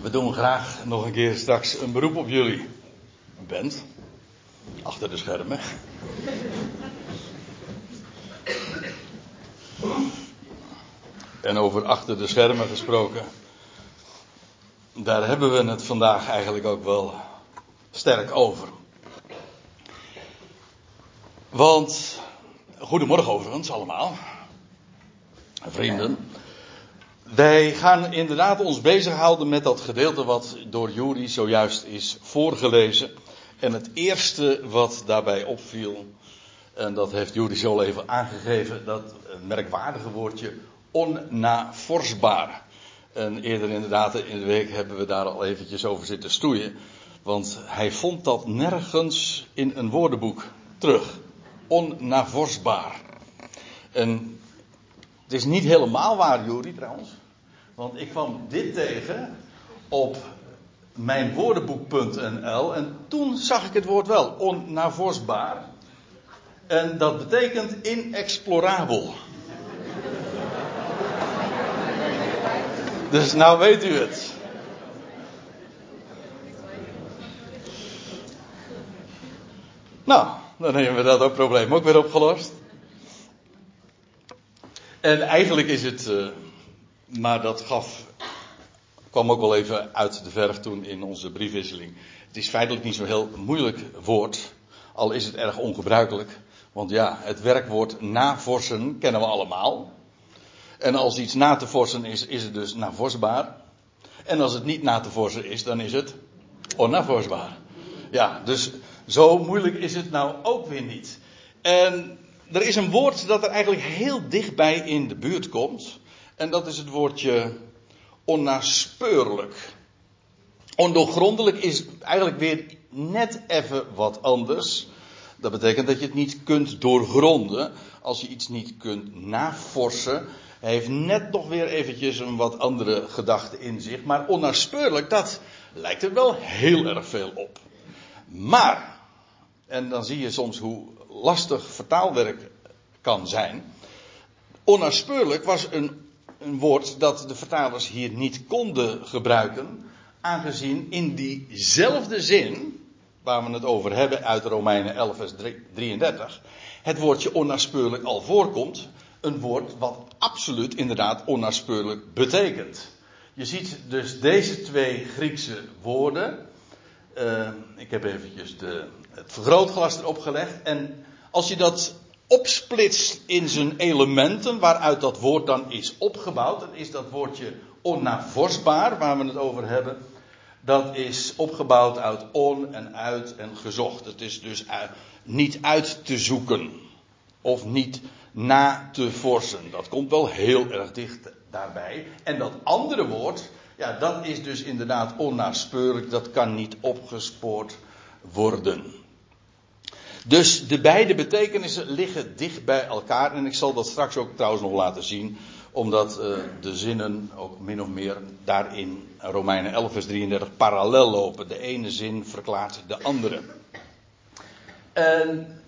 We doen graag nog een keer straks een beroep op jullie. Bent. Achter de schermen. En over achter de schermen gesproken. Daar hebben we het vandaag eigenlijk ook wel sterk over. Want, goedemorgen overigens allemaal. Vrienden. Wij gaan inderdaad ons bezighouden met dat gedeelte wat door Juri zojuist is voorgelezen. En het eerste wat daarbij opviel, en dat heeft Juri zo even aangegeven, dat merkwaardige woordje onnavorsbaar. En eerder inderdaad in de week hebben we daar al eventjes over zitten stoeien. Want hij vond dat nergens in een woordenboek terug. Onnavorsbaar. En het is niet helemaal waar, Juri, trouwens. Want ik kwam dit tegen op mijn woordenboek.nl en toen zag ik het woord wel, onnavorsbaar. En dat betekent inexplorabel. Dus nou weet u het. Nou, dan hebben we dat ook probleem ook weer opgelost. En eigenlijk is het, uh, maar dat gaf, kwam ook wel even uit de verf toen in onze briefwisseling. Het is feitelijk niet zo'n heel moeilijk woord, al is het erg ongebruikelijk. Want ja, het werkwoord navorsen kennen we allemaal. En als iets na te vorsen is, is het dus navorsbaar. En als het niet na te vorsen is, dan is het onnavorsbaar. Ja, dus zo moeilijk is het nou ook weer niet. En er is een woord dat er eigenlijk heel dichtbij in de buurt komt. En dat is het woordje onnaspeurlijk. Ondoorgrondelijk is eigenlijk weer net even wat anders. Dat betekent dat je het niet kunt doorgronden. Als je iets niet kunt navorsen. Hij heeft net nog weer eventjes een wat andere gedachte in zich. Maar onnaspeurlijk, dat lijkt er wel heel erg veel op. Maar, en dan zie je soms hoe lastig vertaalwerk kan zijn. Onnaspeurlijk was een, een woord dat de vertalers hier niet konden gebruiken. Aangezien in diezelfde zin, waar we het over hebben uit Romeinen 11 vers 33, het woordje onnaspeurlijk al voorkomt. Een woord wat absoluut inderdaad onnaspeurlijk betekent. Je ziet dus deze twee Griekse woorden. Uh, ik heb eventjes de, het vergrootglas erop gelegd. En als je dat opsplitst in zijn elementen, waaruit dat woord dan is opgebouwd, dan is dat woordje onnavorsbaar, waar we het over hebben. Dat is opgebouwd uit on en uit en gezocht. Het is dus niet uit te zoeken. Of niet na te forsen. Dat komt wel heel erg dicht daarbij. En dat andere woord, ja, dat is dus inderdaad onnaspeurlijk. Dat kan niet opgespoord worden. Dus de beide betekenissen liggen dicht bij elkaar. En ik zal dat straks ook trouwens nog laten zien. Omdat uh, de zinnen ook min of meer daarin, Romeinen 11 vers 33, parallel lopen. De ene zin verklaart de andere. En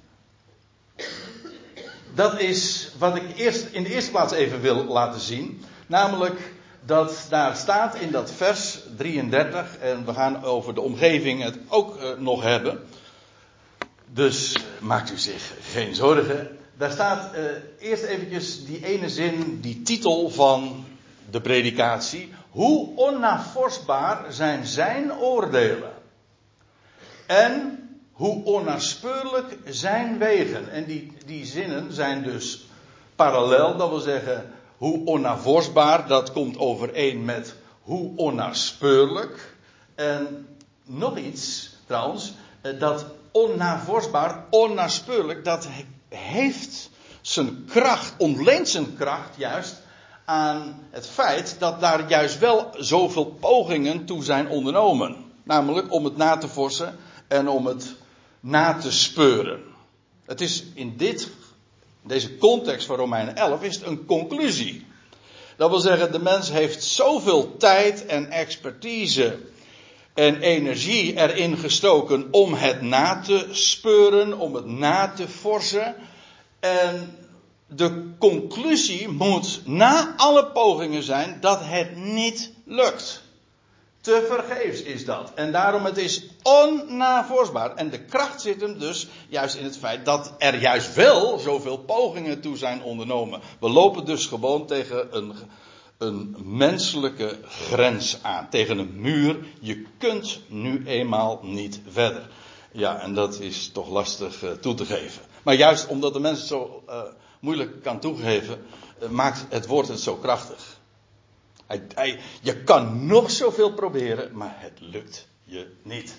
dat is wat ik eerst, in de eerste plaats even wil laten zien. Namelijk dat daar staat in dat vers 33, en we gaan over de omgeving het ook uh, nog hebben. Dus maakt u zich geen zorgen. Daar staat uh, eerst eventjes die ene zin, die titel van de predikatie. Hoe onnavorsbaar zijn zijn oordelen? En hoe onnaspeurlijk zijn wegen. En die, die zinnen zijn dus parallel, dat wil zeggen, hoe onnavorsbaar, dat komt overeen met hoe onnaspeurlijk. En nog iets, trouwens, eh, dat onnavorsbaar, onnaspeurlijk, dat heeft zijn kracht, ontleent zijn kracht juist aan het feit dat daar juist wel zoveel pogingen toe zijn ondernomen. Namelijk om het na te vorsen en om het na te speuren. Het is in dit, deze context van Romeinen 11 is het een conclusie. Dat wil zeggen, de mens heeft zoveel tijd en expertise en energie erin gestoken om het na te speuren, om het na te forsen. En de conclusie moet na alle pogingen zijn dat het niet lukt. Te vergeefs is dat. En daarom het is onnavorsbaar. En de kracht zit hem dus juist in het feit dat er juist wel zoveel pogingen toe zijn ondernomen. We lopen dus gewoon tegen een, een menselijke grens aan. Tegen een muur. Je kunt nu eenmaal niet verder. Ja, en dat is toch lastig uh, toe te geven. Maar juist omdat de mens het zo uh, moeilijk kan toegeven, uh, maakt het woord het zo krachtig. Hij, je kan nog zoveel proberen, maar het lukt je niet.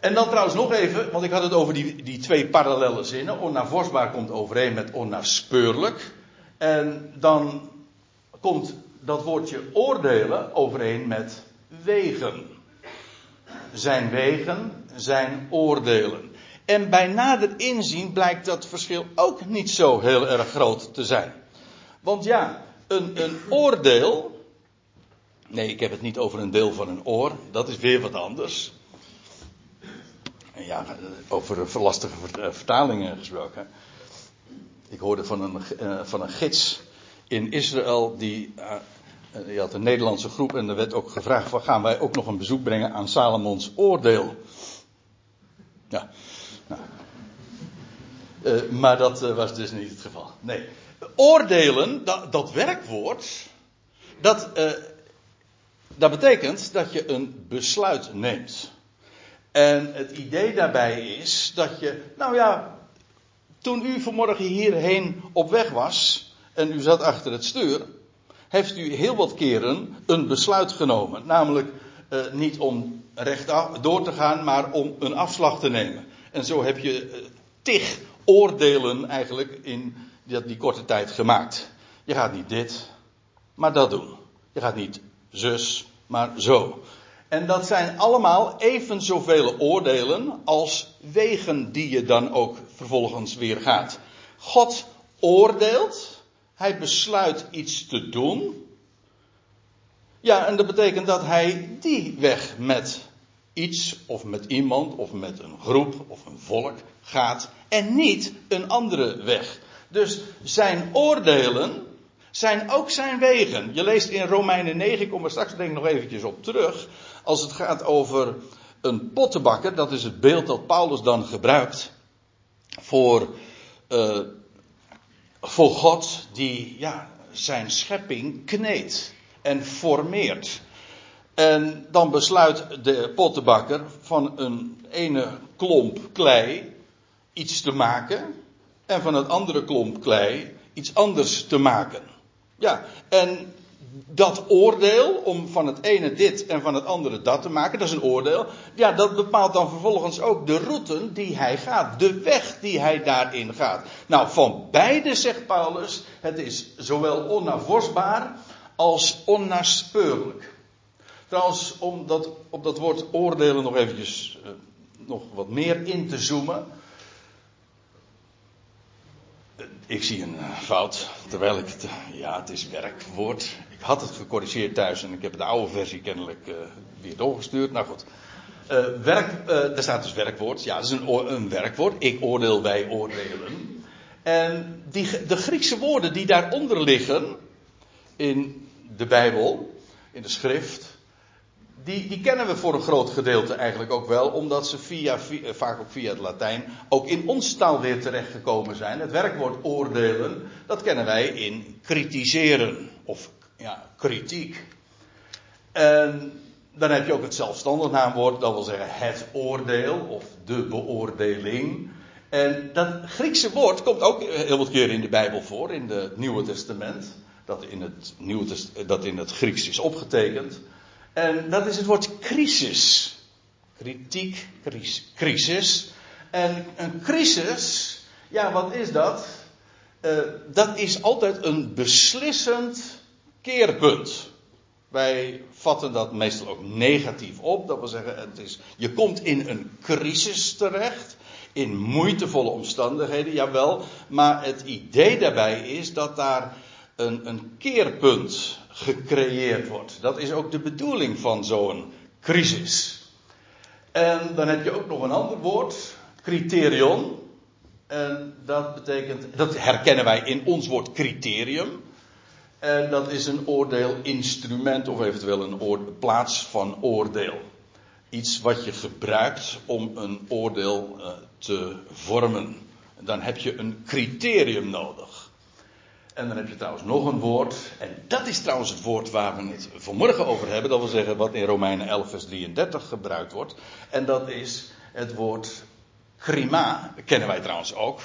En dan trouwens nog even, want ik had het over die, die twee parallele zinnen. Onnavorsbaar komt overeen met onnaspeurlijk. En dan komt dat woordje oordelen overeen met wegen. Zijn wegen, zijn oordelen. En bij nader inzien blijkt dat verschil ook niet zo heel erg groot te zijn. Want ja, een, een oordeel. Nee, ik heb het niet over een deel van een oor. Dat is weer wat anders. Ja, over lastige eh, vertalingen gesproken. Ik hoorde van een, eh, van een gids in Israël. Die, uh, had een Nederlandse groep. En er werd ook gevraagd: van, gaan wij ook nog een bezoek brengen aan Salomons oordeel? Ja. Nou. Uh, maar dat was dus niet het geval. Nee oordelen, dat, dat werkwoord, dat, dat betekent dat je een besluit neemt. En het idee daarbij is dat je, nou ja, toen u vanmorgen hierheen op weg was en u zat achter het stuur, heeft u heel wat keren een besluit genomen. Namelijk uh, niet om rechtaf door te gaan, maar om een afslag te nemen. En zo heb je uh, tig oordelen eigenlijk in die korte tijd gemaakt. Je gaat niet dit, maar dat doen. Je gaat niet zus, maar zo. En dat zijn allemaal even zoveel oordelen als wegen die je dan ook vervolgens weer gaat. God oordeelt, hij besluit iets te doen. Ja, en dat betekent dat hij die weg met iets of met iemand of met een groep of een volk gaat en niet een andere weg. Dus zijn oordelen zijn ook zijn wegen. Je leest in Romeinen 9, ik kom er straks denk ik nog eventjes op terug. Als het gaat over een pottenbakker, dat is het beeld dat Paulus dan gebruikt voor, uh, voor God die ja, zijn schepping kneedt en formeert. En dan besluit de pottenbakker van een ene klomp klei iets te maken en van het andere klomp klei iets anders te maken. Ja, en dat oordeel om van het ene dit en van het andere dat te maken, dat is een oordeel. Ja, dat bepaalt dan vervolgens ook de route die hij gaat, de weg die hij daarin gaat. Nou, van beide zegt Paulus, het is zowel onnavorsbaar als onnaspeurlijk. Trouwens, om op dat woord oordelen nog eventjes uh, nog wat meer in te zoomen. Ik zie een eh, fout, terwijl ik het, ja, het is werkwoord. Had het gecorrigeerd thuis en ik heb de oude versie kennelijk uh, weer doorgestuurd. Nou goed. Uh, werk, daar staat dus werkwoord. Ja, dat is een, een werkwoord. Ik oordeel, wij oordelen. En die, de Griekse woorden die daaronder liggen in de Bijbel, in de schrift, die, die kennen we voor een groot gedeelte eigenlijk ook wel, omdat ze via, eh, vaak ook via het Latijn ook in ons taal weer terechtgekomen zijn. Het werkwoord oordelen, dat kennen wij in kritiseren of ja, kritiek. En dan heb je ook het zelfstandig naamwoord, dat wil zeggen het oordeel of de beoordeling. En dat Griekse woord komt ook heel wat keer in de Bijbel voor, in het Nieuwe Testament. Dat in het, Nieuwe dat in het Grieks is opgetekend. En dat is het woord crisis. Kritiek, crisis. En een crisis, ja, wat is dat? Uh, dat is altijd een beslissend keerpunt. Wij vatten dat meestal ook negatief op. Dat wil zeggen, het is, je komt in een crisis terecht. In moeitevolle omstandigheden, jawel. Maar het idee daarbij is dat daar een, een keerpunt gecreëerd wordt. Dat is ook de bedoeling van zo'n crisis. En dan heb je ook nog een ander woord, criterion. En dat betekent, dat herkennen wij in ons woord criterium. En dat is een oordeelinstrument of eventueel een plaats van oordeel. Iets wat je gebruikt om een oordeel uh, te vormen. Dan heb je een criterium nodig. En dan heb je trouwens nog een woord. En dat is trouwens het woord waar we het vanmorgen over hebben. Dat wil zeggen wat in Romeinen 11, vers 33 gebruikt wordt. En dat is het woord crima. Dat kennen wij trouwens ook.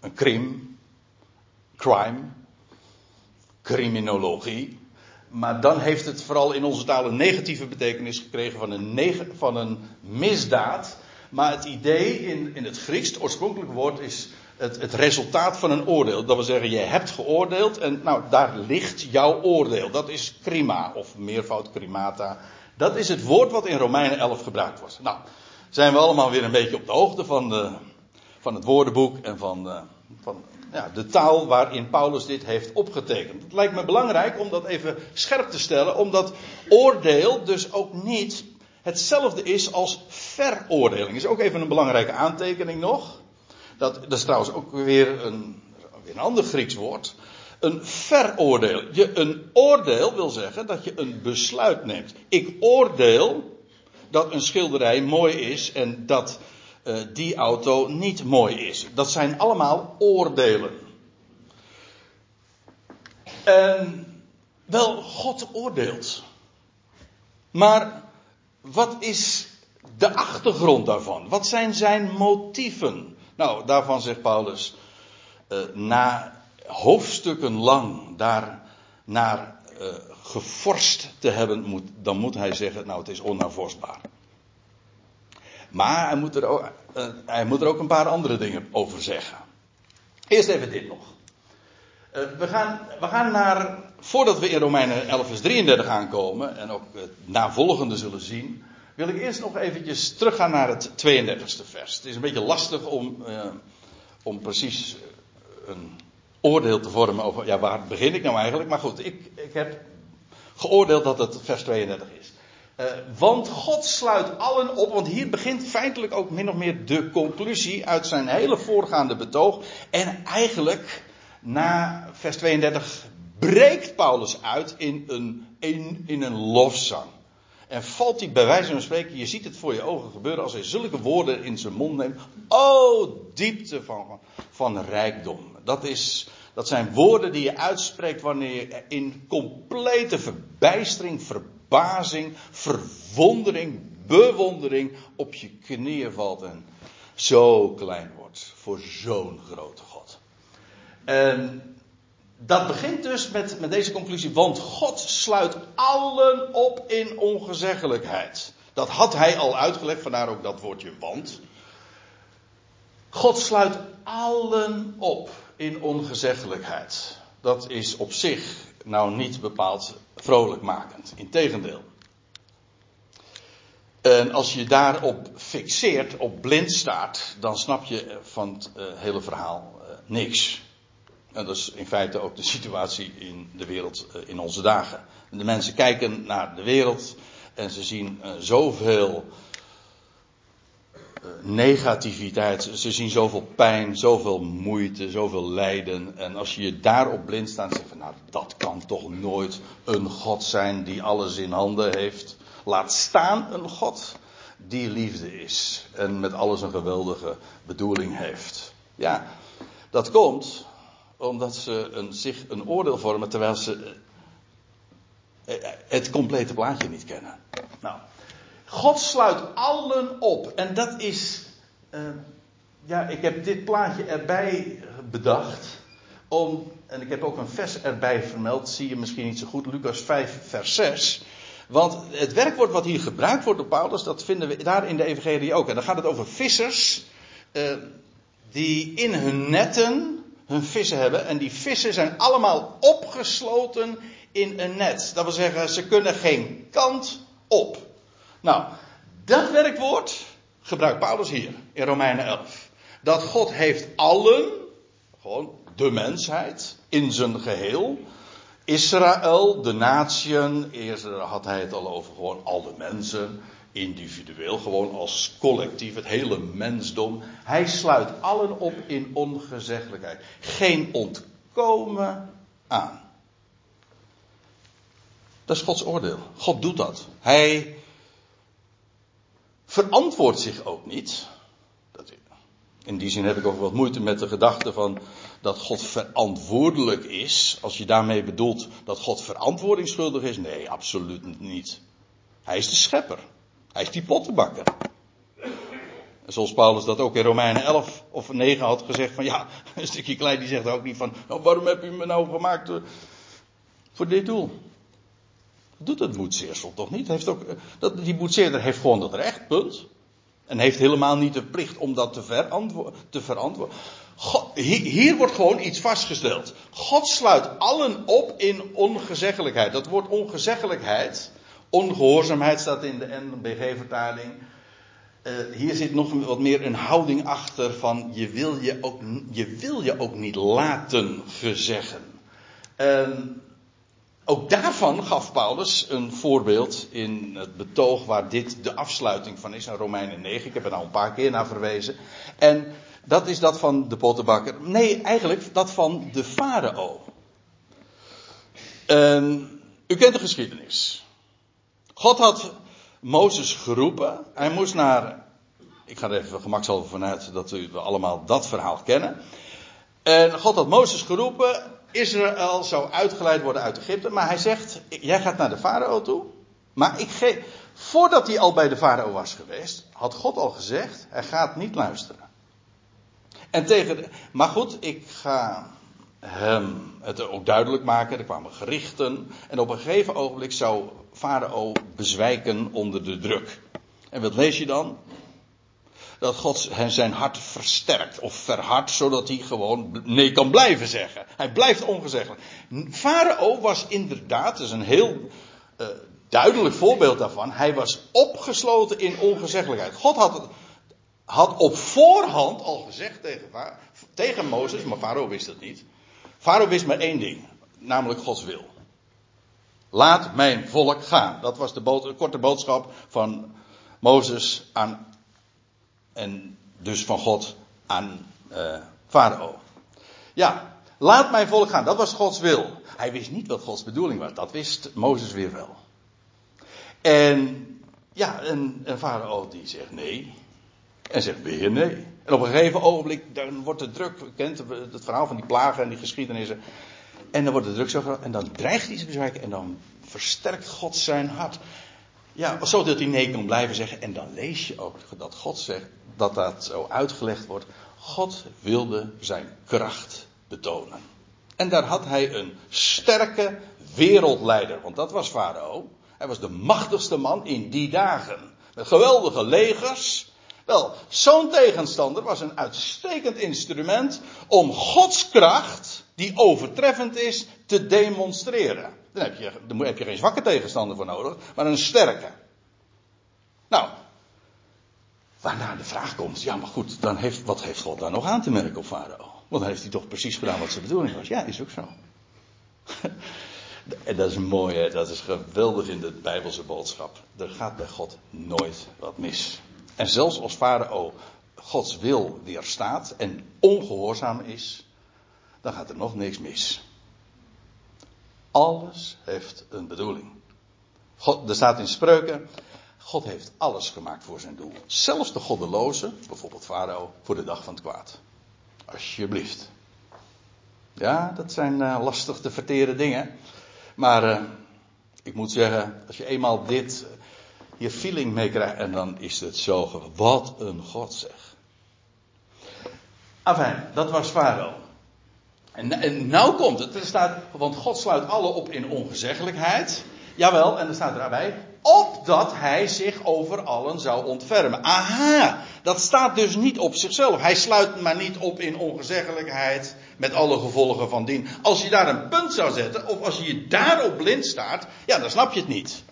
Een crim. Crime. Criminologie. Maar dan heeft het vooral in onze taal een negatieve betekenis gekregen van een, van een misdaad. Maar het idee in, in het Grieks, het oorspronkelijke woord, is het, het, resultaat van een oordeel. Dat wil zeggen, je hebt geoordeeld en nou, daar ligt jouw oordeel. Dat is crima, of meervoud crimata. Dat is het woord wat in Romeinen 11 gebruikt wordt. Nou, zijn we allemaal weer een beetje op de hoogte van, de, van het woordenboek en van, van ja, de taal waarin Paulus dit heeft opgetekend. Het lijkt me belangrijk om dat even scherp te stellen, omdat oordeel dus ook niet hetzelfde is als veroordeling. Is ook even een belangrijke aantekening nog. Dat, is trouwens ook weer een, weer een ander Grieks woord. Een veroordeel. Je, een oordeel wil zeggen dat je een besluit neemt. Ik oordeel dat een schilderij mooi is en dat uh, die auto niet mooi is. Dat zijn allemaal oordelen. En wel, God oordeelt. Maar wat is de achtergrond daarvan? Wat zijn zijn motieven? Nou, daarvan zegt Paulus, uh, na hoofdstukken lang daar naar uh, geforst te hebben, moet, dan moet hij zeggen, nou het is onnavorstbaar. Maar hij moet, er ook, uh, hij moet er ook een paar andere dingen over zeggen. Eerst even dit nog. Uh, we, gaan, we gaan naar, voordat we in Romeinen 11 vers 33 aankomen en ook het navolgende zullen zien, wil ik eerst nog eventjes teruggaan naar het 32e vers. Het is een beetje lastig om, uh, om precies een oordeel te vormen over, ja waar begin ik nou eigenlijk? Maar goed, ik, ik heb geoordeeld dat het vers 32 is. Uh, want God sluit allen op, want hier begint feitelijk ook min of meer de conclusie uit zijn hele voorgaande betoog. En eigenlijk, na vers 32, breekt Paulus uit in een, in, een lofzang. En valt hij bij wijze van spreken, je ziet het voor je ogen gebeuren als hij zulke woorden in zijn mond neemt. Oh, diepte van, van rijkdom. Dat, is, dat zijn woorden die je uitspreekt wanneer je in complete verbijstering, verbazing, verwondering, bewondering op je knieën valt en zo klein wordt voor zo'n grote God. En dat begint dus met, met deze conclusie, want God sluit allen op in ongezeggelijkheid. Dat had hij al uitgelegd, vandaar ook dat woordje want. God sluit allen op in ongezeggelijkheid. Dat is op zich nou niet bepaald vrolijkmakend. Integendeel. En als je daarop fixeert, op blind staat, dan snap je van het uh, hele verhaal uh, niks. En dat is in feite ook de situatie in de wereld uh, in onze dagen. De mensen kijken naar de wereld en ze zien zoveel negativiteit. Ze zien zoveel pijn, zoveel moeite, zoveel lijden. En als je je daarop blind staat en zegt van nou dat kan toch nooit een God zijn die alles in handen heeft. Laat staan een God die liefde is en met alles een geweldige bedoeling heeft. Ja, dat komt omdat ze een, zich een oordeel vormen terwijl ze het complete plaatje niet kennen. Nou, God sluit allen op. En dat is. Uh, ja, ik heb dit plaatje erbij bedacht. Om, en ik heb ook een vers erbij vermeld. Zie je misschien niet zo goed. Lucas 5, vers 6. Want het werkwoord wat hier gebruikt wordt door Paulus. Dat vinden we daar in de Evangelie ook. En dan gaat het over vissers. Uh, die in hun netten hun vissen hebben. En die vissen zijn allemaal opgesloten in een net. Dat wil zeggen, ze kunnen geen kant op. Nou, dat werkwoord gebruikt Paulus hier in Romeinen 11. Dat God heeft allen, gewoon de mensheid, in zijn geheel. Israël, de natieën, eerder had hij het al over gewoon al de mensen, individueel, gewoon als collectief, het hele mensdom. Hij sluit allen op in ongezeggelijkheid. Geen ontkomen aan. Dat is Gods oordeel. God doet dat. Hij verantwoordt zich ook niet. In die zin heb ik ook wat moeite met de gedachte van dat God verantwoordelijk is. Als je daarmee bedoelt dat God verantwoordingsschuldig is. Nee, absoluut niet. Hij is de schepper. Hij is die pottenbakker. En zoals Paulus dat ook in Romeinen 11 of 9 had gezegd van ja, een stukje klein die zegt ook niet van nou, waarom heb u me nou gemaakt eh, voor dit doel? Doet het boetseersel toch niet? Heeft ook, eh, dat, die boetseerder heeft gewoon dat recht, punt. En heeft helemaal niet de plicht om dat te, te verantwoorden. hier, hier, wordt gewoon iets vastgesteld. God sluit allen op in ongezeggelijkheid. Dat woord ongezeggelijkheid, ongehoorzaamheid staat in de NBG-vertaling. Uh, hier zit nog wat meer een houding achter van je wil je ook, je wil je ook niet laten verzeggen. En ook daarvan gaf Paulus een voorbeeld in het betoog waar dit de afsluiting van is, in Romeinen 9. Ik heb er al een paar keer naar verwezen. En dat is dat van de pottenbakker. Nee, eigenlijk dat van de farao. u kent de geschiedenis. God had Mozes geroepen. Hij moest naar. Ik ga er even gemakshalve vanuit dat we allemaal dat verhaal kennen. En God had Mozes geroepen Israël zou uitgeleid worden uit Egypte. Maar hij zegt, jij gaat naar de farao toe. Maar ik geef, voordat hij al bij de farao was geweest, had God al gezegd, hij gaat niet luisteren. En tegen, maar goed, ik ga hem het ook duidelijk maken. Er kwamen gerichten. En op een gegeven ogenblik zou farao bezwijken onder de druk. En wat lees je dan? Dat God zijn hart versterkt of verhardt, zodat hij gewoon nee kan blijven zeggen. Hij blijft ongezeggelijk. Farao was inderdaad, dat is een heel uh, duidelijk voorbeeld daarvan, hij was opgesloten in ongezeggelijkheid. God had, had op voorhand al gezegd tegen, tegen Mozes, maar Farao wist het niet. Farao wist maar één ding, namelijk Gods wil. Laat mijn volk gaan. Dat was de, de korte boodschap van Mozes aan en dus van God aan uh, Farao. Ja, laat mijn volk gaan. Dat was Gods wil. Hij wist niet wat Gods bedoeling was. Dat wist Mozes weer wel. En ja, en, en Farao die zegt nee. En zegt weer nee. En op een gegeven ogenblik, dan wordt de druk, kent het verhaal van die plagen en die geschiedenissen. En dan wordt de druk zo groot. En dan dreigt hij bezwijken. En dan versterkt God zijn hart. Ja, zodat hij nee kan blijven zeggen. En dan lees je ook dat God zegt dat dat zo uitgelegd wordt. God wilde zijn kracht betonen. En daar had hij een sterke wereldleider. Want dat was Farao. Hij was de machtigste man in die dagen. Geweldige legers. Wel, zo'n tegenstander was een uitstekend instrument om Gods kracht, die overtreffend is, te demonstreren. Dan heb je, dan heb je geen zwakke tegenstander voor nodig, maar een sterke. Nou, waarna de vraag komt, ja maar goed, dan heeft, wat heeft God dan nog aan te merken op Farao? Want dan heeft hij toch precies gedaan wat zijn bedoeling was. Ja, is ook zo. en dat is mooi, dat is geweldig in de Bijbelse boodschap. Er gaat bij God nooit wat mis. En zelfs als Farao Gods wil weerstaat en ongehoorzaam is, dan gaat er nog niks mis. Alles heeft een bedoeling. God, er staat in spreuken. God heeft alles gemaakt voor zijn doel. Zelfs de goddeloze, bijvoorbeeld Farao, voor de dag van het kwaad. Alsjeblieft. Ja, dat zijn uh, lastig te verteren dingen. Maar uh, ik moet zeggen, als je eenmaal dit uh, hier feeling mee krijgt, en dan is het zo. Wat een God zeg. Enfin, dat was Farao. En, en nou komt het, er staat, want God sluit alle op in ongezeggelijkheid. Jawel, en er staat erbij, opdat hij zich over allen zou ontfermen. Aha, dat staat dus niet op zichzelf. Hij sluit maar niet op in ongezeggelijkheid met alle gevolgen van dien. Als je daar een punt zou zetten, of als je je daarop blind staat, ja, dan snap je het niet.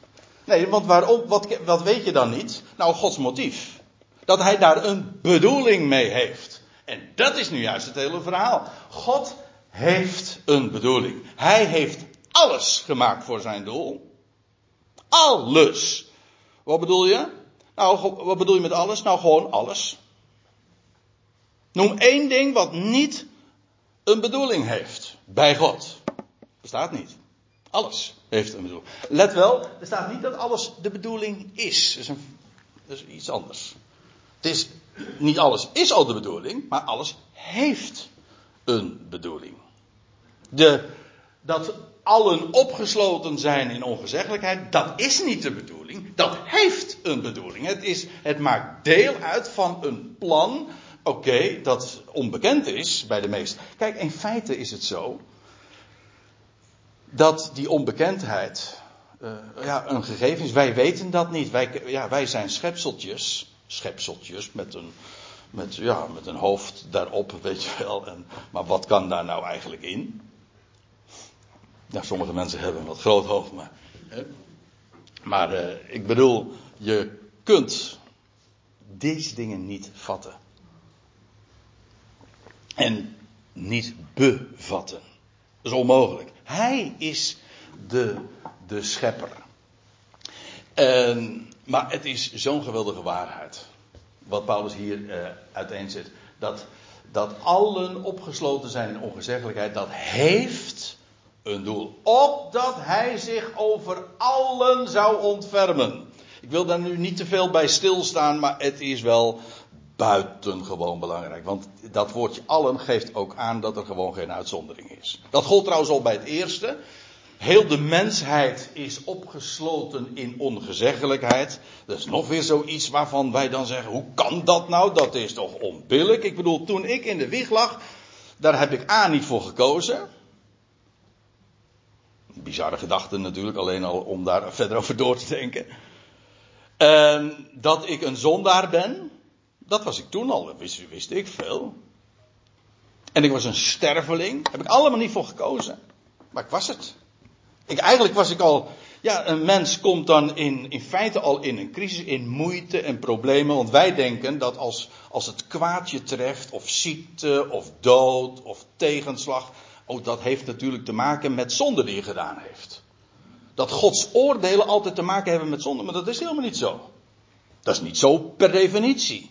Nee, want waarom, wat, wat weet je dan niet? Nou, Gods motief. Dat hij daar een bedoeling mee heeft. En dat is nu juist het hele verhaal. God heeft een bedoeling. Hij heeft alles gemaakt voor zijn doel. Alles. Wat bedoel je? Nou, wat bedoel je met alles? Nou, gewoon alles. Noem één ding wat niet een bedoeling heeft bij God. Bestaat niet. Alles. heeft een bedoeling. Let wel, er staat niet dat alles de bedoeling is. Dat is, een, dat is iets anders. Het is, niet alles is al de bedoeling, maar alles heeft een bedoeling. De, dat allen opgesloten zijn in ongezeggelijkheid, dat is niet de bedoeling. Dat heeft een bedoeling. Het, is, het maakt deel uit van een plan, oké, dat onbekend is bij de meesten. Kijk, in feite is het zo dat die onbekendheid uh, ja, een gegeven is. Wij weten dat niet. Wij, ja, wij zijn schepseltjes. Schepseltjes met een, met, ja, met een hoofd daarop, weet je wel. En, maar wat kan daar nou eigenlijk in? Ja, sommige mensen hebben wat groot hoofd, maar. Hè? Maar uh, ik bedoel, je kunt deze dingen niet vatten. En niet bevatten. Dat is onmogelijk. Hij is de, de schepper. Maar het is zo'n geweldige waarheid. Wat Paulus hier uh, uiteenzet. Dat, dat allen opgesloten zijn in ongezeggelijkheid. Dat heeft een doel. Opdat hij zich over allen zou ontfermen. Ik wil daar nu niet te veel bij stilstaan, maar het is wel buitengewoon belangrijk. Want dat woordje allen geeft ook aan dat er gewoon geen uitzondering is. Dat gold trouwens al bij het eerste. Heel de mensheid is opgesloten in ongezeggelijkheid. Dat is nog weer zoiets waarvan wij dan zeggen: hoe kan dat nou? Dat is toch onbillijk? Ik bedoel, toen ik in de wieg lag, daar heb ik A niet voor gekozen. Bizarre gedachte natuurlijk, alleen al om daar verder over door te denken. En dat ik een zondaar ben, dat was ik toen al, wist, wist ik veel. En ik was een sterveling, heb ik allemaal niet voor gekozen. Maar ik was het. Ik, eigenlijk was ik al, ja, een mens komt dan in, in feite al in een crisis, in moeite en problemen. Want wij denken dat als, als het kwaadje treft, of ziekte, of dood, of tegenslag. Oh, dat heeft natuurlijk te maken met zonde die je gedaan heeft. Dat Gods oordelen altijd te maken hebben met zonde, maar dat is helemaal niet zo. Dat is niet zo per definitie.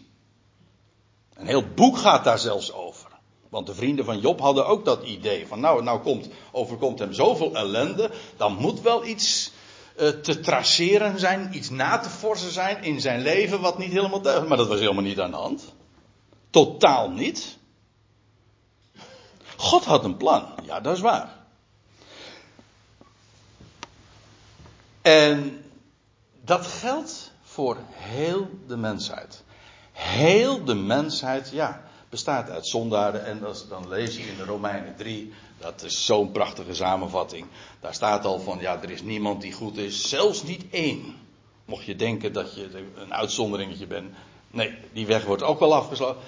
Een heel boek gaat daar zelfs over. Want de vrienden van Job hadden ook dat idee van nou, nou komt, overkomt hem zoveel ellende, dan moet wel iets uh, te traceren zijn, iets na te forsen zijn in zijn leven wat niet helemaal deugt. Maar dat was helemaal niet aan de hand. Totaal niet. God had een plan, ja dat is waar. En dat geldt voor heel de mensheid. Heel de mensheid, ja, bestaat uit zondaren. En als, dan lees je in de Romeinen 3, dat is zo'n prachtige samenvatting. Daar staat al van, ja, er is niemand die goed is, zelfs niet één. Mocht je denken dat je een uitzonderingetje bent. Nee, die weg wordt ook wel afgesloten.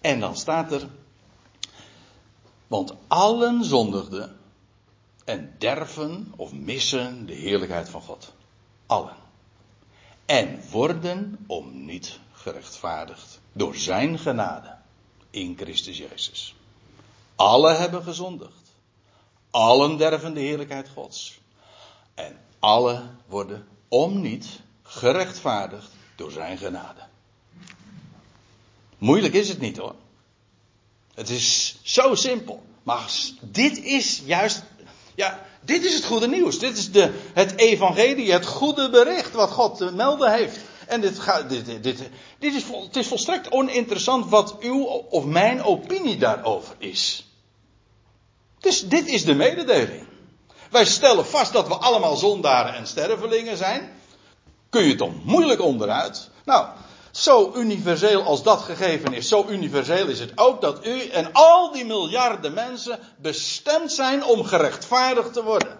En dan staat er, want allen zondigden en derven of missen de heerlijkheid van God. Allen. En worden om niet gerechtvaardigd door zijn genade in Christus Jezus. Alle hebben gezondigd. Allen derven de heerlijkheid Gods. En alle worden om niet gerechtvaardigd door zijn genade. Moeilijk is het niet hoor. Het is zo simpel. Maar dit is juist, ja, dit is het goede nieuws. Dit is de, het evangelie, het goede bericht wat God te melden heeft. En dit, gaat, dit, dit, dit, is, het is volstrekt oninteressant wat uw of mijn opinie daarover is. Dus dit is de mededeling. Wij stellen vast dat we allemaal zondaren en stervelingen zijn. Kun je toch moeilijk onderuit? Nou, zo universeel als dat gegeven is, zo universeel is het ook dat u en al die miljarden mensen bestemd zijn om gerechtvaardigd te worden.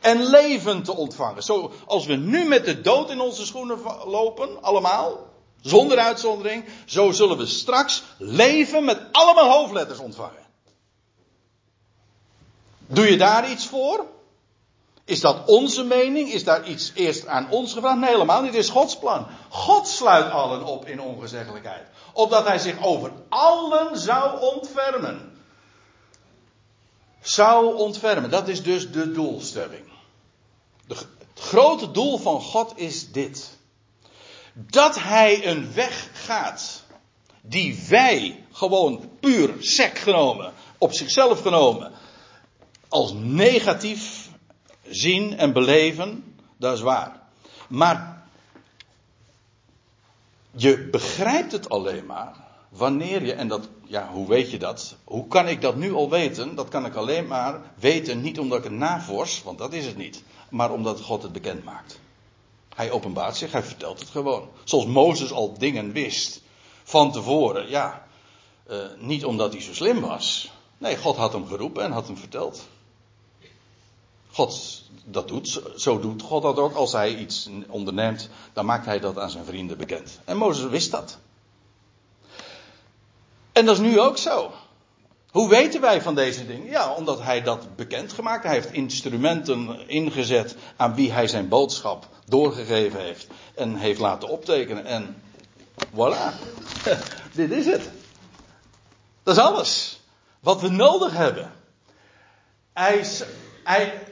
En leven te ontvangen. Zoals we nu met de dood in onze schoenen lopen, allemaal, zonder uitzondering, zo zullen we straks leven met allemaal hoofdletters ontvangen. Doe je daar iets voor? Is dat onze mening? Is daar iets eerst aan ons gevraagd? Nee, helemaal niet. Het is Gods plan. God sluit allen op in ongezeggelijkheid. Opdat hij zich over allen zou ontfermen. Zou ontfermen. Dat is dus de doelstelling. De, het grote doel van God is dit. Dat hij een weg gaat. Die wij gewoon puur sec genomen. Op zichzelf genomen. Als negatief zien en beleven, dat is waar. Maar je begrijpt het alleen maar wanneer je, en dat, ja, hoe weet je dat? Hoe kan ik dat nu al weten? Dat kan ik alleen maar weten, niet omdat ik het navors, want dat is het niet, maar omdat God het bekend maakt. Hij openbaart zich, hij vertelt het gewoon. Zoals Mozes al dingen wist van tevoren, ja, uh, niet omdat hij zo slim was. Nee, God had hem geroepen en had hem verteld. God dat doet, zo doet God dat ook. Als hij iets onderneemt, dan maakt hij dat aan zijn vrienden bekend. En Mozes wist dat. En dat is nu ook zo. Hoe weten wij van deze dingen? Ja, omdat hij dat bekend gemaakt. Hij heeft instrumenten ingezet aan wie hij zijn boodschap doorgegeven heeft. En heeft laten optekenen. En voilà. Dit is het. Dat is alles. Wat we nodig hebben. Hij, hij,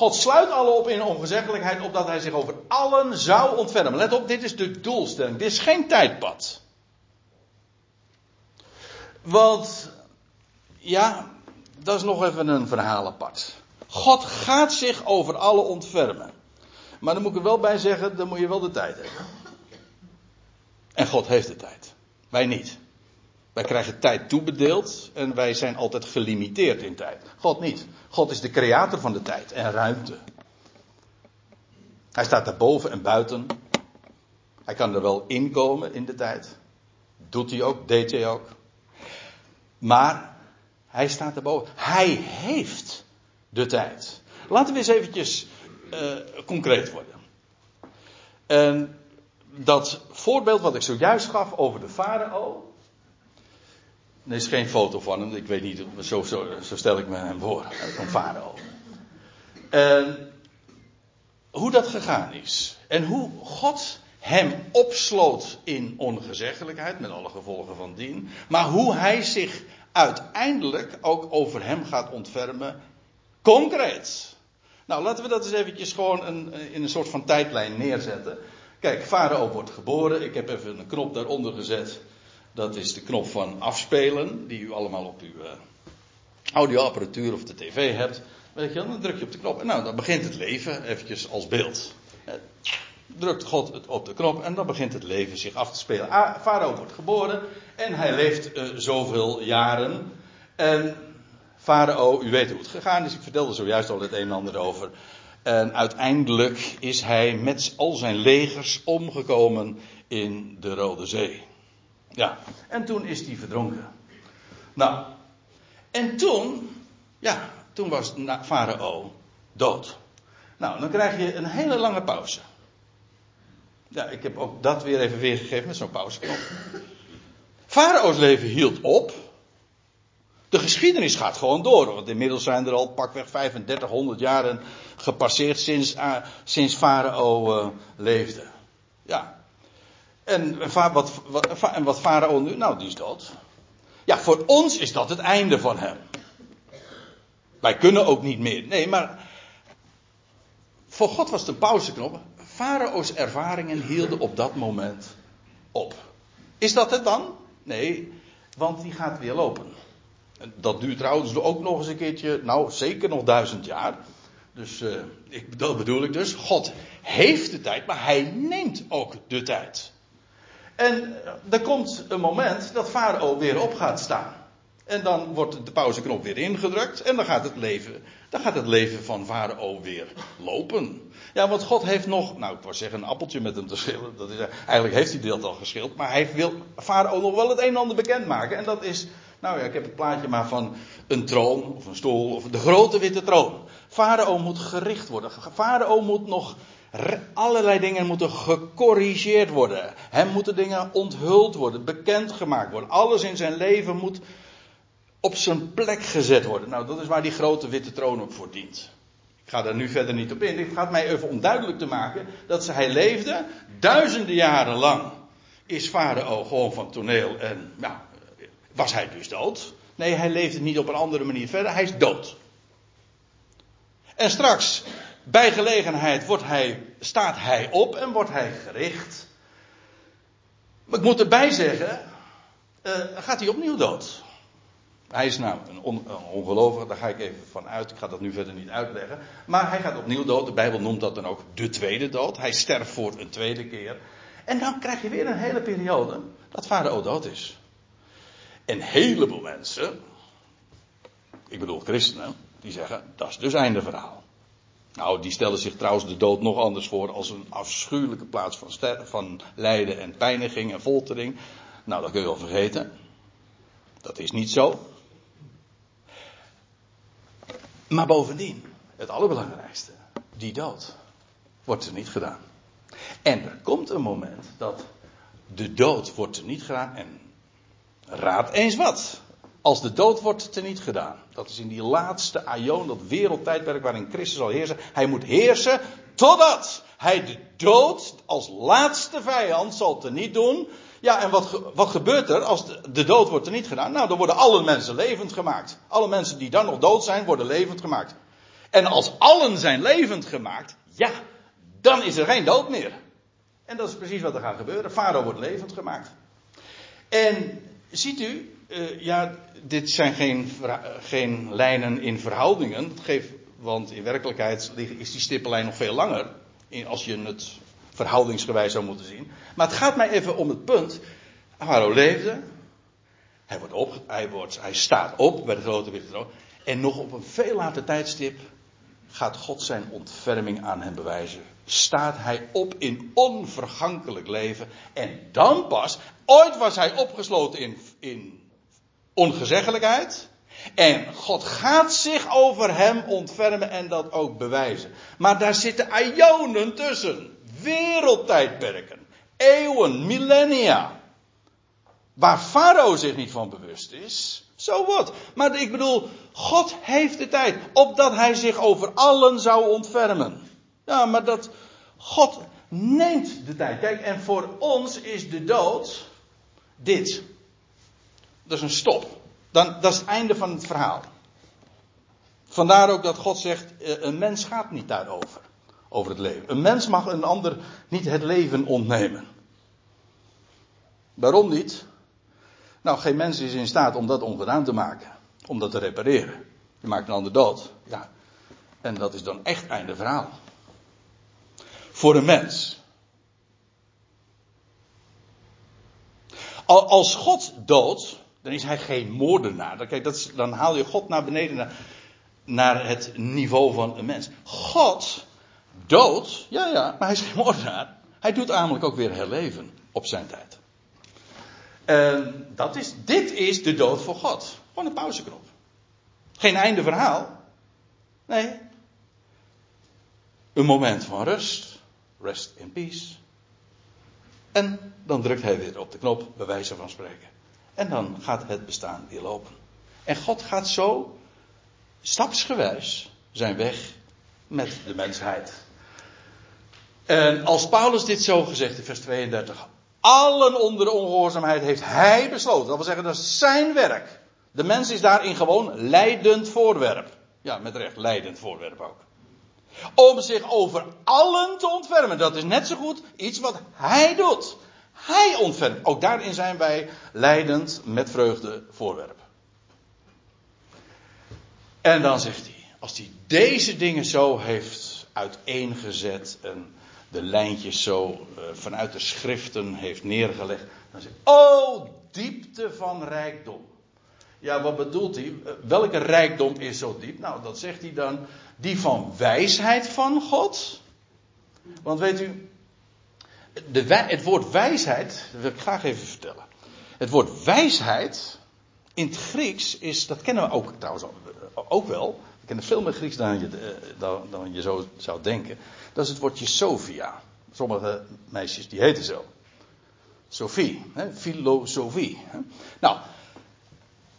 God sluit alle op in ongezeggelijkheid, opdat hij zich over allen zou ontfermen. Let op, dit is de doelstelling. Dit is geen tijdpad. Want, ja, dat is nog even een verhaal apart. God gaat zich over alle ontfermen. Maar dan moet ik er wel bij zeggen, dan moet je wel de tijd hebben. En God heeft de tijd. Wij niet. Wij krijgen tijd toebedeeld en wij zijn altijd gelimiteerd in tijd. God niet. God is de creator van de tijd en ruimte. Hij staat daarboven en buiten. Hij kan er wel inkomen in de tijd. Doet hij ook, deed hij ook. Maar hij staat erboven. Hij heeft de tijd. Laten we eens eventjes uh, concreet worden. En dat voorbeeld wat ik zojuist gaf over de farao. Er is geen foto van hem, ik weet niet, zo, zo, stel ik me hem voor, van farao. En hoe dat gegaan is. En hoe God hem opsloot in ongezeggelijkheid, met alle gevolgen van dien. Maar hoe hij zich uiteindelijk ook over hem gaat ontfermen, concreet. Nou, laten we dat eens eventjes gewoon een, in een soort van tijdlijn neerzetten. Kijk, Farao wordt geboren. Ik heb even een knop daaronder gezet. Dat is de knop van afspelen, die u allemaal op uw uh, audioapparatuur of de tv hebt. Weet je, dan druk je op de knop en nou, dan begint het leven eventjes als beeld. Eh, drukt God op de knop en dan begint het leven zich af te spelen. Ah, Farao wordt geboren en hij leeft uh, zoveel jaren. En Farao, u weet hoe het gegaan is, ik vertelde zojuist al het een en ander over. En uiteindelijk is hij met al zijn legers omgekomen in de Rode Zee. Ja, en toen is hij verdronken. Nou, en toen, ja, toen was Farao dood. Nou, dan krijg je een hele lange pauze. Ja, ik heb ook dat weer even weergegeven met zo'n pauzeknop. Farao's leven hield op. De geschiedenis gaat gewoon door, want inmiddels zijn er al pakweg 3500 jaren gepasseerd sinds, uh, sinds Farao uh, leefde. Ja. En wat, wat, en wat Farao nu? Nou, die is dood. Ja, voor ons is dat het einde van hem. Wij kunnen ook niet meer. Nee, maar voor God was het een pauzeknop. Farao's ervaringen hielden op dat moment op. Is dat het dan? Nee, want die gaat weer lopen. Dat duurt trouwens ook nog eens een keertje, nou zeker nog duizend jaar. Dus uh, ik, dat bedoel ik dus. God heeft de tijd, maar hij neemt ook de tijd. En eh, er komt een moment dat Farao weer op gaat staan. En dan wordt de pauzeknop weer ingedrukt. En dan gaat het leven, dan gaat het leven van Farao weer lopen. Ja, want God heeft nog, nou ik wou zeggen een appeltje met hem te schillen. Dat is, eigenlijk heeft hij dat al geschild. Maar hij wil Farao nog wel het een en ander bekendmaken. En dat is, nou ja, ik heb het plaatje maar van een troon of een stoel of de grote witte troon. Farao moet gericht worden. Farao moet nog allerlei dingen moeten gecorrigeerd worden. Hem moeten dingen onthuld worden, bekendgemaakt worden. Alles in zijn leven moet op zijn plek gezet worden. Nou, dat is waar die grote witte troon op voor dient. Ik ga daar nu verder niet op in. Het gaat mij even om duidelijk te maken dat hij leefde duizenden jaren lang. Is Farao gewoon van toneel en nou, was hij dus dood? Nee, hij leefde niet op een andere manier verder. Hij is dood. En straks, bij gelegenheid, wordt hij, staat hij op en wordt hij gericht. Maar ik moet erbij zeggen, uh, gaat hij opnieuw dood. Hij is nou een, on, een ongelovige, daar ga ik even van uit. Ik ga dat nu verder niet uitleggen. Maar hij gaat opnieuw dood. De Bijbel noemt dat dan ook de tweede dood. Hij sterft voor een tweede keer. En dan krijg je weer een hele periode dat Farao dood is. Een heleboel mensen, ik bedoel christenen, die zeggen dat is dus einde verhaal. Nou, die stellen zich trouwens de dood nog anders voor als een afschuwelijke plaats van, van lijden en pijniging en foltering. Nou, dat kun je wel vergeten. Dat is niet zo. Maar bovendien, het allerbelangrijkste, die dood wordt er niet gedaan. En er komt een moment dat de dood wordt er niet gedaan en raad eens wat. Als de dood wordt er niet gedaan. Dat is in die laatste aion, dat wereldtijdperk waarin Christus zal heersen. Hij moet heersen totdat hij de dood als laatste vijand zal teniet doen. Ja, en wat, wat gebeurt er als de, dood wordt er niet gedaan? Nou, dan worden alle mensen levend gemaakt. Alle mensen die dan nog dood zijn, worden levend gemaakt. En als allen zijn levend gemaakt, ja, dan is er geen dood meer. En dat is precies wat er gaat gebeuren. Farao wordt levend gemaakt. En ziet u, uh, ja, dit zijn geen, geen lijnen in verhoudingen. Geeft, want in werkelijkheid is die stippenlijn nog veel langer. Als je het verhoudingsgewijs zou moeten zien. Maar het gaat mij even om het punt. Farao leefde. Hij, wordt op, hij, wordt, hij staat op bij de grote witte. En nog op een veel later tijdstip gaat God zijn ontferming aan hem bewijzen. Staat hij op in onvergankelijk leven. En dan pas, ooit was hij opgesloten in, in ongezeggelijkheid. En God gaat zich over hem ontfermen en dat ook bewijzen. Maar daar zitten ionen tussen. Wereldtijdperken. Eeuwen, millennia. Waar Farao zich niet van bewust is. Zo wat. Maar ik bedoel, God heeft de tijd. Opdat hij zich over allen zou ontfermen. Ja, maar dat. God neemt de tijd. Kijk, en voor ons is de dood. Dit. Dat is een stop. Dan, dat is het einde van het verhaal. Vandaar ook dat God zegt: eh, een mens gaat niet daarover. Over het leven. Een mens mag een ander niet het leven ontnemen. Waarom niet? Nou, geen mens is in staat om dat ongedaan te maken. Om dat te repareren. Je maakt een ander dood. Ja. En dat is dan echt einde verhaal. Voor een mens. Als God doodt, dan is hij geen moordenaar. Kijk, dat is, dan haal je God naar beneden naar, het niveau van een mens. God dood, ja ja, maar hij is geen moordenaar. Hij doet namelijk ook weer herleven op zijn tijd. En dat is, dit is de dood voor God. Gewoon een pauzeknop. Geen einde verhaal. Nee. Een moment van rust. Rest in peace. En dan drukt hij weer op de knop, bij wijze van spreken. En dan gaat het bestaan weer lopen. En God gaat zo, stapsgewijs, zijn weg met de mensheid. En als Paulus dit zo gezegd in vers 32, allen onder de ongehoorzaamheid heeft hij besloten. Dat wil zeggen, dat is zijn werk. De mens is daarin gewoon leidend voorwerp. Ja, met recht, leidend voorwerp ook. Om zich over allen te ontfermen. Dat is net zo goed iets wat hij doet. Hij ontfermt. Ook daarin zijn wij leidend met vreugde voorwerp. En dan zegt hij, als hij deze dingen zo heeft uiteengezet en de lijntjes zo uh, vanuit de schriften heeft neergelegd, dan zegt hij, oh diepte van rijkdom. Ja, wat bedoelt hij? Welke rijkdom is zo diep? Nou, dat zegt hij dan, die van wijsheid van God. Want weet u, de, het woord wijsheid, dat wil ik graag even vertellen. Het woord wijsheid in het Grieks is, dat kennen we ook trouwens ook wel. We kennen veel meer Grieks dan je, eh, dan, dan je zo zou denken. Dat is het woordje Sophia. Sommige meisjes die heten zo. Sophie, hè? filosofie. Hè? Nou,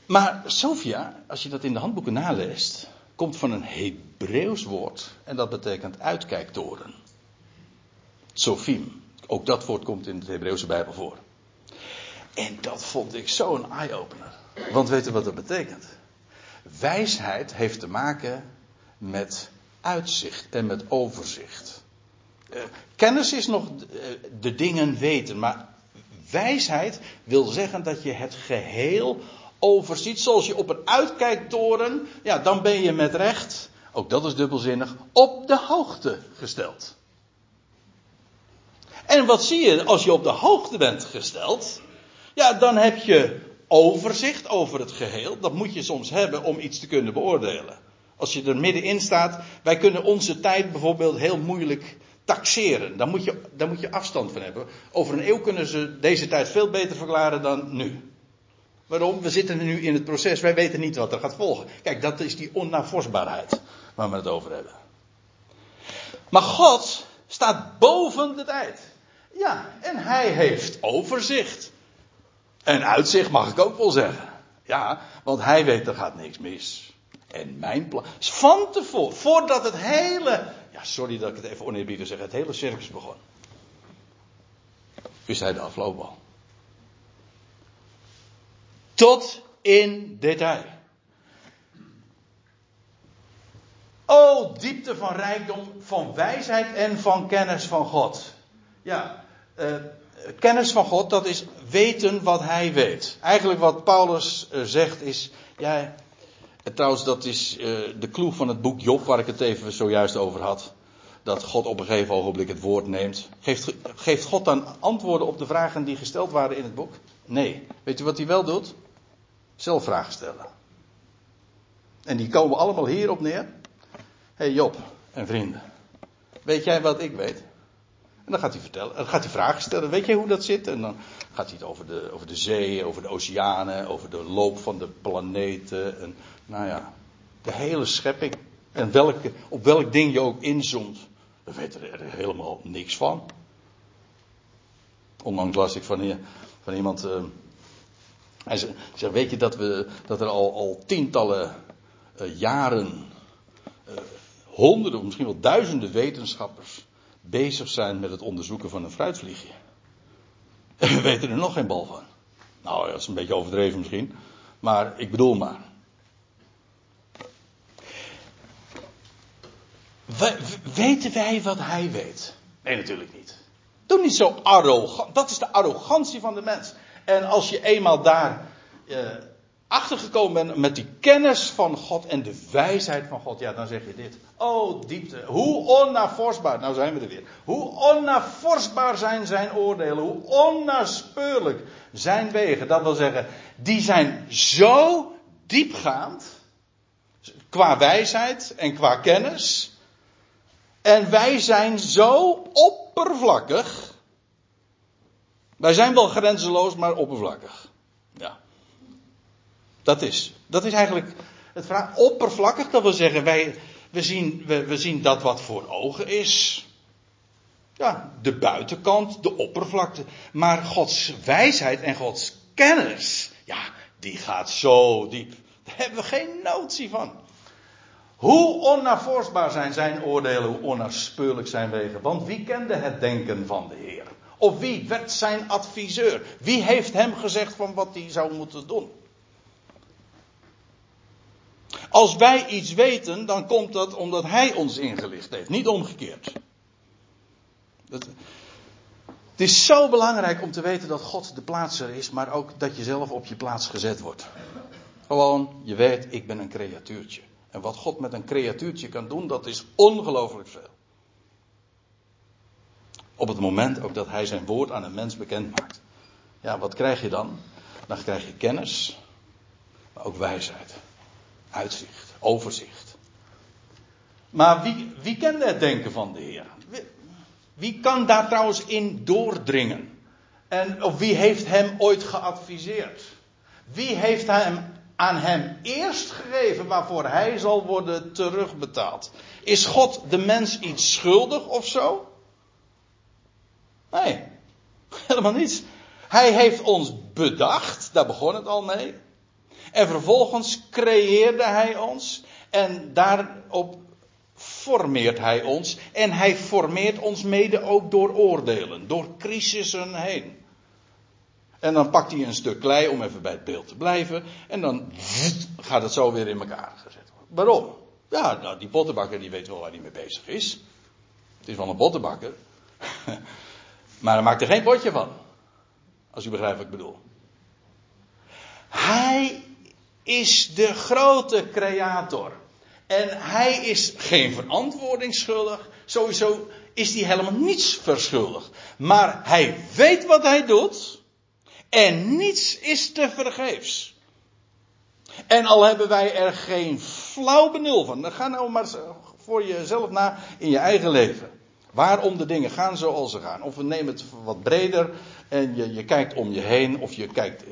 maar Sophia, als je dat in de handboeken naleest, komt van een Hebreeuws woord en dat betekent uitkijktoren. Sophie. Ook dat woord komt in de Hebreeuwse Bijbel voor. En dat vond ik zo'n eye-opener. Want weet u wat dat betekent? Wijsheid heeft te maken met uitzicht en met overzicht. Uh, kennis is nog de, uh, de dingen weten, maar wijsheid wil zeggen dat je het geheel overziet, zoals je op een uitkijktoren, ja, dan ben je met recht, ook dat is dubbelzinnig, op de hoogte gesteld. En wat zie je als je op de hoogte bent gesteld? Ja, dan heb je overzicht over het geheel. Dat moet je soms hebben om iets te kunnen beoordelen. Als je er middenin staat, wij kunnen onze tijd bijvoorbeeld heel moeilijk taxeren. Daar moet, je, daar moet je afstand van hebben. Over een eeuw kunnen ze deze tijd veel beter verklaren dan nu. Waarom? We zitten nu in het proces, wij weten niet wat er gaat volgen. Kijk, dat is die onnavorsbaarheid waar we het over hebben. Maar God staat boven de tijd. Ja, en hij heeft overzicht. En uitzicht mag ik ook wel zeggen. Ja, want hij weet er gaat niks mis. En mijn plan. Van tevoren, voordat het hele. Ja, sorry dat ik het even oneerbiedig zeg. Het hele circus begon. Wist hij de afloop al. Tot in detail. O diepte van rijkdom, van wijsheid en van kennis van God. Ja, uh, kennis van God, dat is weten wat hij weet. Eigenlijk wat Paulus uh, zegt is, ja, trouwens dat is uh, de clue van het boek Job, waar ik het even zojuist over had. Dat God op een gegeven ogenblik het woord neemt. Geeft, geeft God dan antwoorden op de vragen die gesteld waren in het boek? Nee. Weet u wat hij wel doet? Zelf vragen stellen. En die komen allemaal hierop neer. Hé hey Job en vrienden. Weet jij wat ik weet? En dan gaat hij vertellen, dan gaat hij vragen stellen. Weet jij hoe dat zit? En dan gaat hij het over de, over de zee, over de oceanen, over de loop van de planeten. En nou ja, de hele schepping. En welke, op welk ding je ook inzoomt. We weten er helemaal niks van. Onlangs las ik van, van iemand. Uh, hij zegt, weet je dat, we, dat er al, al tientallen uh, jaren, uh, honderden misschien wel duizenden wetenschappers bezig zijn met het onderzoeken van een fruitvliegje. En we weten er nog geen bal van. Nou, dat is een beetje overdreven misschien. Maar ik bedoel maar. We, weten wij wat hij weet? Nee, natuurlijk niet. Doe niet zo arrogant. Dat is de arrogantie van de mens. En als je eenmaal daar uh, achtergekomen bent met die kennis van God en de wijsheid van God, ja, dan zeg je dit. Oh, diepte. Hoe onnavorsbaar. Nou zijn we er weer. Hoe onnavorsbaar zijn zijn oordelen. Hoe onnaspeurlijk zijn wegen. Dat wil zeggen, die zijn zo diepgaand. Qua wijsheid en qua kennis. En wij zijn zo oppervlakkig. Wij zijn wel grenzeloos, maar oppervlakkig. Ja. Dat is. Dat is eigenlijk het vraag. Oppervlakkig, dat wil zeggen, wij, we, zien, we, we zien dat wat voor ogen is. Ja, de buitenkant, de oppervlakte. Maar Gods wijsheid en Gods kennis, ja, die gaat zo diep. Daar hebben we geen notie van. Hoe onnavorsbaar zijn zijn oordelen, hoe onnaspeurlijk zijn wegen. Want wie kende het denken van de Heer? Of wie werd zijn adviseur? Wie heeft hem gezegd van wat hij zou moeten doen? Als wij iets weten, dan komt dat omdat hij ons ingelicht heeft, niet omgekeerd. Dat, het is zo belangrijk om te weten dat God de plaatser is, maar ook dat je zelf op je plaats gezet wordt. Gewoon, je weet, ik ben een creatuurtje. En wat God met een creatuurtje kan doen, dat is ongelooflijk veel. Op het moment ook dat hij zijn woord aan een mens bekend maakt. Ja, wat krijg je dan? Dan krijg je kennis, maar ook wijsheid. Uitzicht, overzicht. Maar wie, wie kende het denken van de Heer? Wie, kan daar trouwens in doordringen? En of wie heeft hem ooit geadviseerd? Wie heeft hem aan hem eerst gegeven waarvoor hij zal worden terugbetaald? Is God de mens iets schuldig of zo? Nee, helemaal niets. Hij heeft ons bedacht, daar begon het al mee. En vervolgens creëerde hij ons. En daarop formeert hij ons. En hij formeert ons mede ook door oordelen, door crisissen heen. En dan pakt hij een stuk klei om even bij het beeld te blijven. En dan gaat het zo weer in elkaar gezet worden. Waarom? Ja, nou, die pottenbakker die weet wel waar hij mee bezig is. Het is wel een pottenbakker. maar hij maakt er geen potje van. Als u begrijpt wat ik bedoel. Hij is de grote creator. En hij is geen verantwoording schuldig. Sowieso is hij helemaal niets verschuldigd. Maar hij weet wat hij doet. En niets is te vergeefs. En al hebben wij er geen flauw benul van. Dan ga nou maar voor jezelf na in je eigen leven. Waarom de dingen gaan zoals ze gaan. Of we nemen het wat breder en je, je kijkt om je heen. Of je kijkt eh,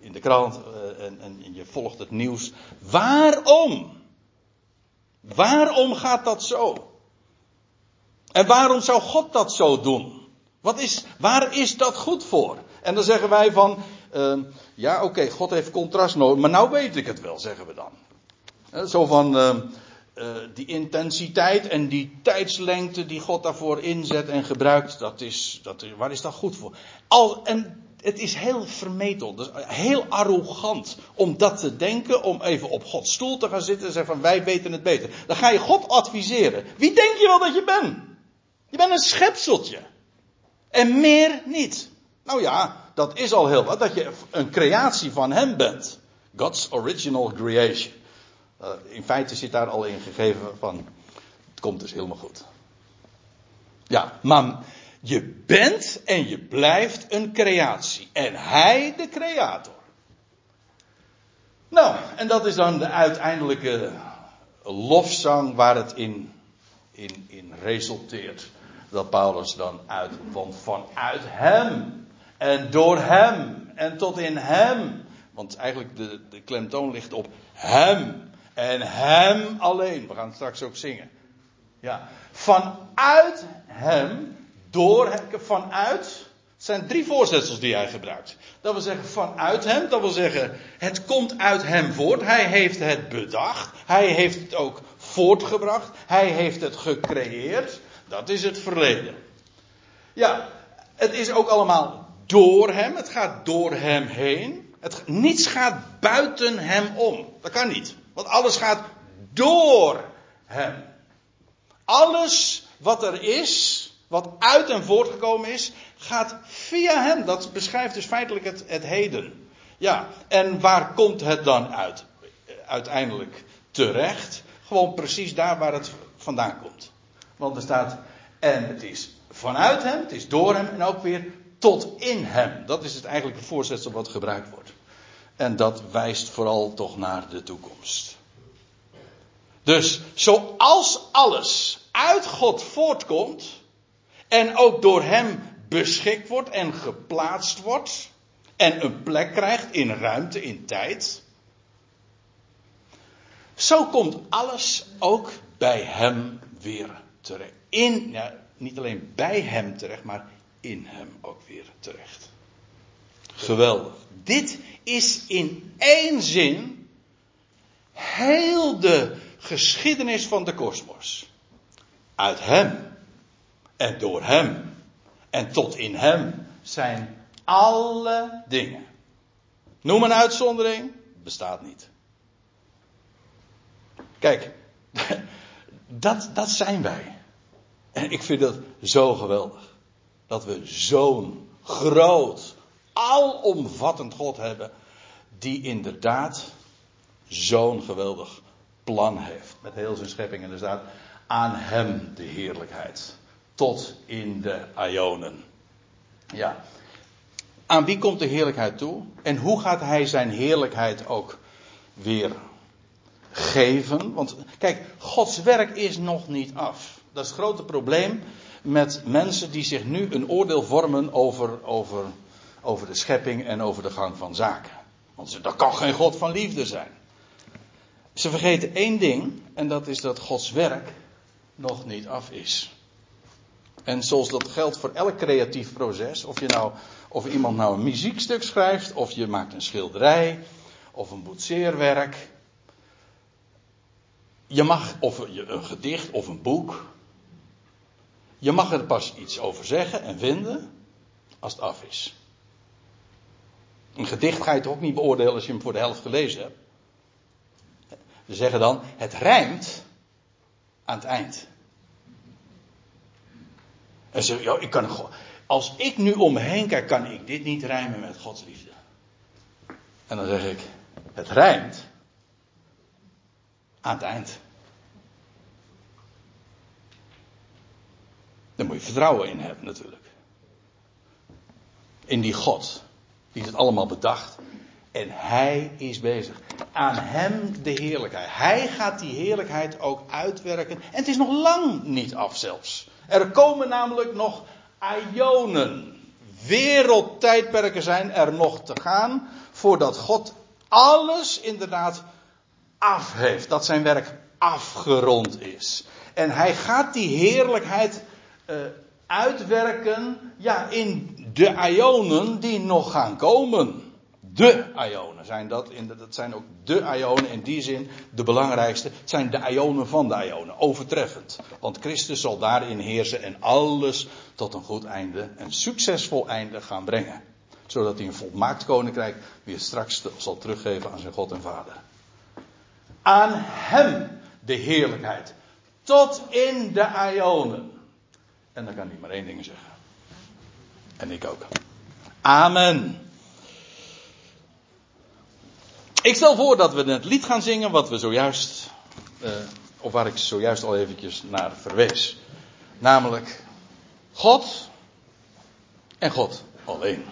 in de krant en, en je volgt het nieuws. Waarom? Waarom gaat dat zo? En waarom zou God dat zo doen? Wat is, waar is dat goed voor? En dan zeggen wij van, uh, ja oké, God heeft contrast nodig, maar nou weet ik het wel, zeggen we dan. Zo van uh, die intensiteit en die tijdslengte die God daarvoor inzet en gebruikt, dat is, dat waar is dat goed voor? Al, en het is heel vermetel, dus heel arrogant om dat te denken, om even op Gods stoel te gaan zitten en zeggen van wij weten het beter. Dan ga je God adviseren. Wie denk je wel dat je bent? Je bent een schepseltje. En meer niet. Nou ja, dat is al heel wat, dat je een creatie van Hem bent. God's original creation. Uh, in feite zit daar al in gegeven van, het komt dus helemaal goed. Ja, maar je bent en je blijft een creatie. En Hij de creator. Nou, en dat is dan de uiteindelijke lofzang waar het in, in, in resulteert. Dat Paulus dan uit, want vanuit Hem en door Hem en tot in Hem. Want eigenlijk de, de klemtoon ligt op Hem en Hem alleen. We gaan straks ook zingen. Ja, vanuit Hem door, vanuit. Het zijn drie voorzetsels die hij gebruikt. Dat wil zeggen vanuit hem. Dat wil zeggen het komt uit hem voort. Hij heeft het bedacht. Hij heeft het ook voortgebracht. Hij heeft het gecreëerd. Dat is het verleden. Ja, het is ook allemaal door hem. Het gaat door hem heen. Het, niets gaat buiten hem om. Dat kan niet. Want alles gaat door hem. Alles wat er is, wat uit en voortgekomen is, gaat via hem. Dat beschrijft dus feitelijk het, het heden. Ja, en waar komt het dan uit? Uiteindelijk terecht. Gewoon precies daar waar het vandaan komt. Want er staat, en het is vanuit hem, het is door hem en ook weer tot in hem. Dat is het eigenlijke voorzetsel wat gebruikt wordt. En dat wijst vooral toch naar de toekomst. Dus zoals alles uit God voortkomt, en ook door hem beschikt wordt en geplaatst wordt. En een plek krijgt in ruimte, in tijd. Zo komt alles ook bij hem weer terecht. In, ja, niet alleen bij hem terecht, maar in hem ook weer terecht. Geweldig. Dit is in één zin heel de geschiedenis van de kosmos. Uit hem en door Hem en tot in Hem zijn alle dingen. Noem een uitzondering, bestaat niet. Kijk, dat, dat zijn wij. En ik vind dat zo geweldig. Dat we zo'n groot, alomvattend God hebben. Die inderdaad zo'n geweldig plan heeft. Met heel zijn schepping. En er staat aan hem de heerlijkheid tot in de Ionen. Ja. Aan wie komt de heerlijkheid toe? En hoe gaat hij zijn heerlijkheid ook weer geven? Want kijk, Gods werk is nog niet af. Dat is het grote probleem met mensen die zich nu een oordeel vormen over, over, over de schepping en over de gang van zaken. Want dat kan geen God van liefde zijn. Ze vergeten één ding, en dat is dat Gods werk nog niet af is. En zoals dat geldt voor elk creatief proces, of, je nou, of iemand nou een muziekstuk schrijft, of je maakt een schilderij, of een boetseerwerk. Je mag, of een gedicht of een boek. Je mag er pas iets over zeggen en vinden als het af is. Een gedicht ga je toch ook niet beoordelen als je hem voor de helft gelezen hebt. Ze zeggen dan, het rijmt aan het eind. En ze ja, ik kan, als ik nu om me kijk, kan ik dit niet rijmen met Gods liefde. En dan zeg ik, Het rijmt aan het eind. Daar moet je vertrouwen in hebben natuurlijk. In die God. Die het allemaal bedacht. En hij is bezig. Aan hem de heerlijkheid. Hij gaat die heerlijkheid ook uitwerken. En het is nog lang niet af zelfs. Er komen namelijk nog Ionen. Wereldtijdperken zijn er nog te gaan. Voordat God alles inderdaad af heeft. Dat zijn werk afgerond is. En hij gaat die heerlijkheid uh, uitwerken ja, in de Ionen die nog gaan komen. De Ionen zijn dat. Dat zijn ook de Ionen in die zin de belangrijkste. Het zijn de Ionen van de Ionen. Overtreffend. Want Christus zal daarin heersen en alles tot een goed einde, een succesvol einde gaan brengen. Zodat hij een volmaakt koninkrijk weer straks zal teruggeven aan zijn God en Vader. Aan hem de heerlijkheid. Tot in de Ionen. En dan kan hij maar één ding zeggen. En ik ook. Amen. Ik stel voor dat we het lied gaan zingen wat we zojuist, uh, of waar ik zojuist al eventjes naar verwees. Namelijk God en God alleen.